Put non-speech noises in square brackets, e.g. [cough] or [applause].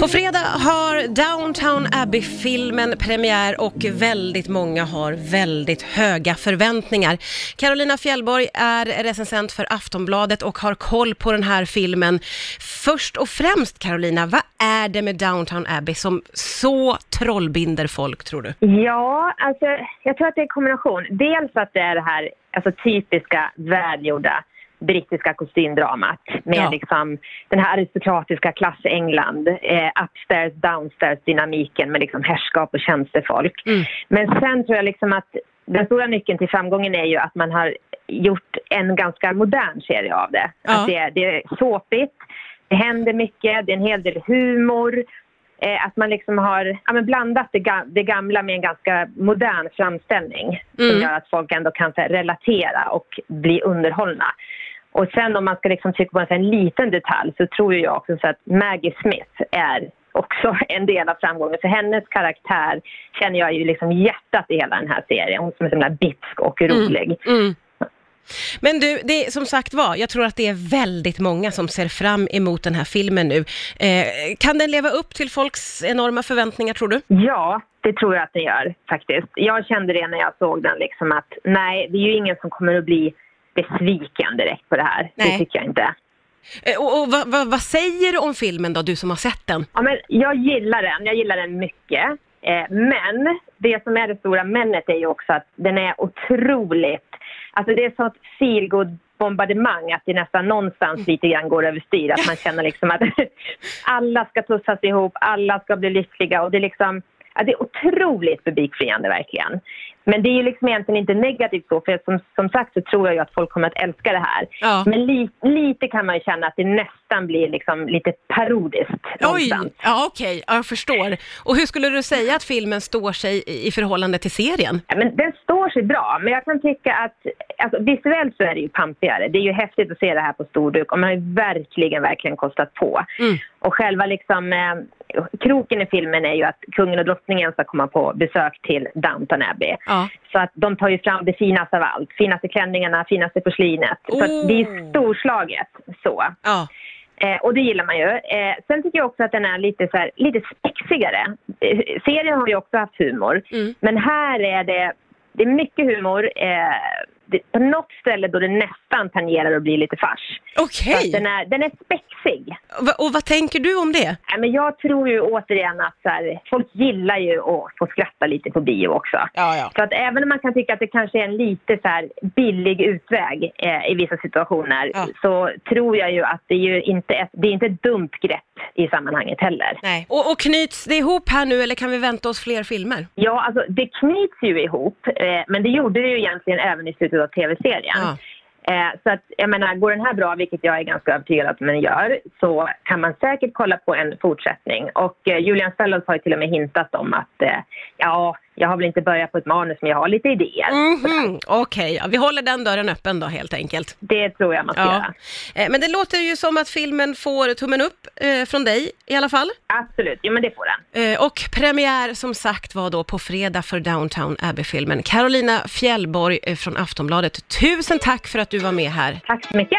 På fredag har Downtown Abbey-filmen premiär och väldigt många har väldigt höga förväntningar. Carolina Fjällborg är recensent för Aftonbladet och har koll på den här filmen. Först och främst Carolina, vad är det med Downtown Abbey som så trollbinder folk tror du? Ja, alltså jag tror att det är en kombination. Dels att det är det här alltså, typiska välgjorda brittiska kostymdramat med Ja. liksom den här aristokratiska klass-England, eh, upstairs, downstairs dynamiken med liksom härskap och tjänstefolk. Mm. Men sen tror jag liksom att den stora nyckeln till framgången är ju att man har gjort en ganska modern serie av det. Ja. Att det, är- det är såpigt, det händer mycket, det är en hel del humor. Eh, att man liksom har ja, blandat det, ga- det gamla med en ganska modern framställning Mm. som gör att folk ändå kan här, relatera och bli underhållna. Och sen om man ska liksom trycka på en, en liten detalj så tror jag också så att Maggie Smith är också [laughs] en del av framgången. För hennes karaktär känner jag ju liksom hjärtat i hela den här serien. Hon som är så himla bitsk och rolig. Mm. Men du, det som sagt var, jag tror att det är väldigt många som ser fram emot den här filmen nu. Eh, kan den leva upp till folks enorma förväntningar tror du? Ja, det tror jag att den gör faktiskt. Jag kände det när jag såg den liksom att nej, det är ju ingen som kommer att bli besviken direkt på det här. Nej. Det tycker jag inte. Eh, och och vad, vad, vad säger du om filmen då, du som har sett den? Ja, men jag gillar den. Jag gillar den mycket. Eh, men det som är det stora männet är ju också att den är otroligt... Alltså det är sånt feelgood bombardemang att det nästan någonstans lite grann går överstyr. Att man känner liksom att [laughs] alla ska tussas ihop, alla ska bli lyckliga och det är liksom... Ja, det är otroligt publikfriande verkligen. Men det är ju liksom egentligen inte negativt så, för som, som sagt så tror jag ju att folk kommer att älska det här. Ja. Men li, lite kan man ju känna att det nästan blir liksom lite parodiskt Oj, någonstans. ja okej, ja, jag förstår. Och hur skulle du säga att filmen står sig i, i förhållande till serien? Ja, men den står sig bra, men jag kan tycka att alltså, visuellt så är det ju pampigare. Det är ju häftigt att se det här på storduk och man har ju verkligen, verkligen kostat på. Mm. Och själva liksom, eh, kroken i filmen är ju att kungen och drottningen ska komma på besök till Downton Abbey. Ja. Så att de tar ju fram det finaste av allt. Finaste klänningarna, finaste porslinet. Så att det är Oh. storslaget så. Ja. Eh, och det gillar man ju. Eh, sen tycker jag också att den är lite, så här, lite spexigare. Eh, serien har ju också haft humor. Mm. Men här är det, det är mycket humor. Eh, det, på något ställe då det nästan tangerar att bli lite fars. Okej, att den, är, den är spexig. Va- och vad tänker du om det? Nej, men jag tror ju återigen att så här, folk gillar ju att få skratta lite på bio också. Ja, ja. Så att även om man kan tycka att det kanske är en lite så här billig utväg eh, i vissa situationer Ja. så tror jag ju att det är ju inte ett, det är inte ett dumt grepp i sammanhanget heller. Nej. Och, och knyts det ihop här nu eller kan vi vänta oss fler filmer? Ja, alltså det knyts ju ihop, eh, men det gjorde det ju egentligen även i slutet av tv-serien. Ja. Eh, så att, jag menar, går den här bra, vilket jag är ganska övertygad att den gör, så kan man säkert kolla på en fortsättning. Och eh, Julian Fellows har ju till och med hintat om att, eh, ja, jag har väl inte börjat på ett manus, men jag har lite idéer. Mhm, Okej, ja, vi håller den dörren öppen då helt enkelt. Det tror jag man ska Ja. göra. Eh, Men det låter ju som att filmen får tummen upp eh, från dig i alla fall. Absolut, jo men det får den. Eh, och premiär som sagt var då på fredag för Downtown Abbey-filmen. Carolina Fjällborg eh, från Aftonbladet, tusen tack för att du var med här. Tack så mycket.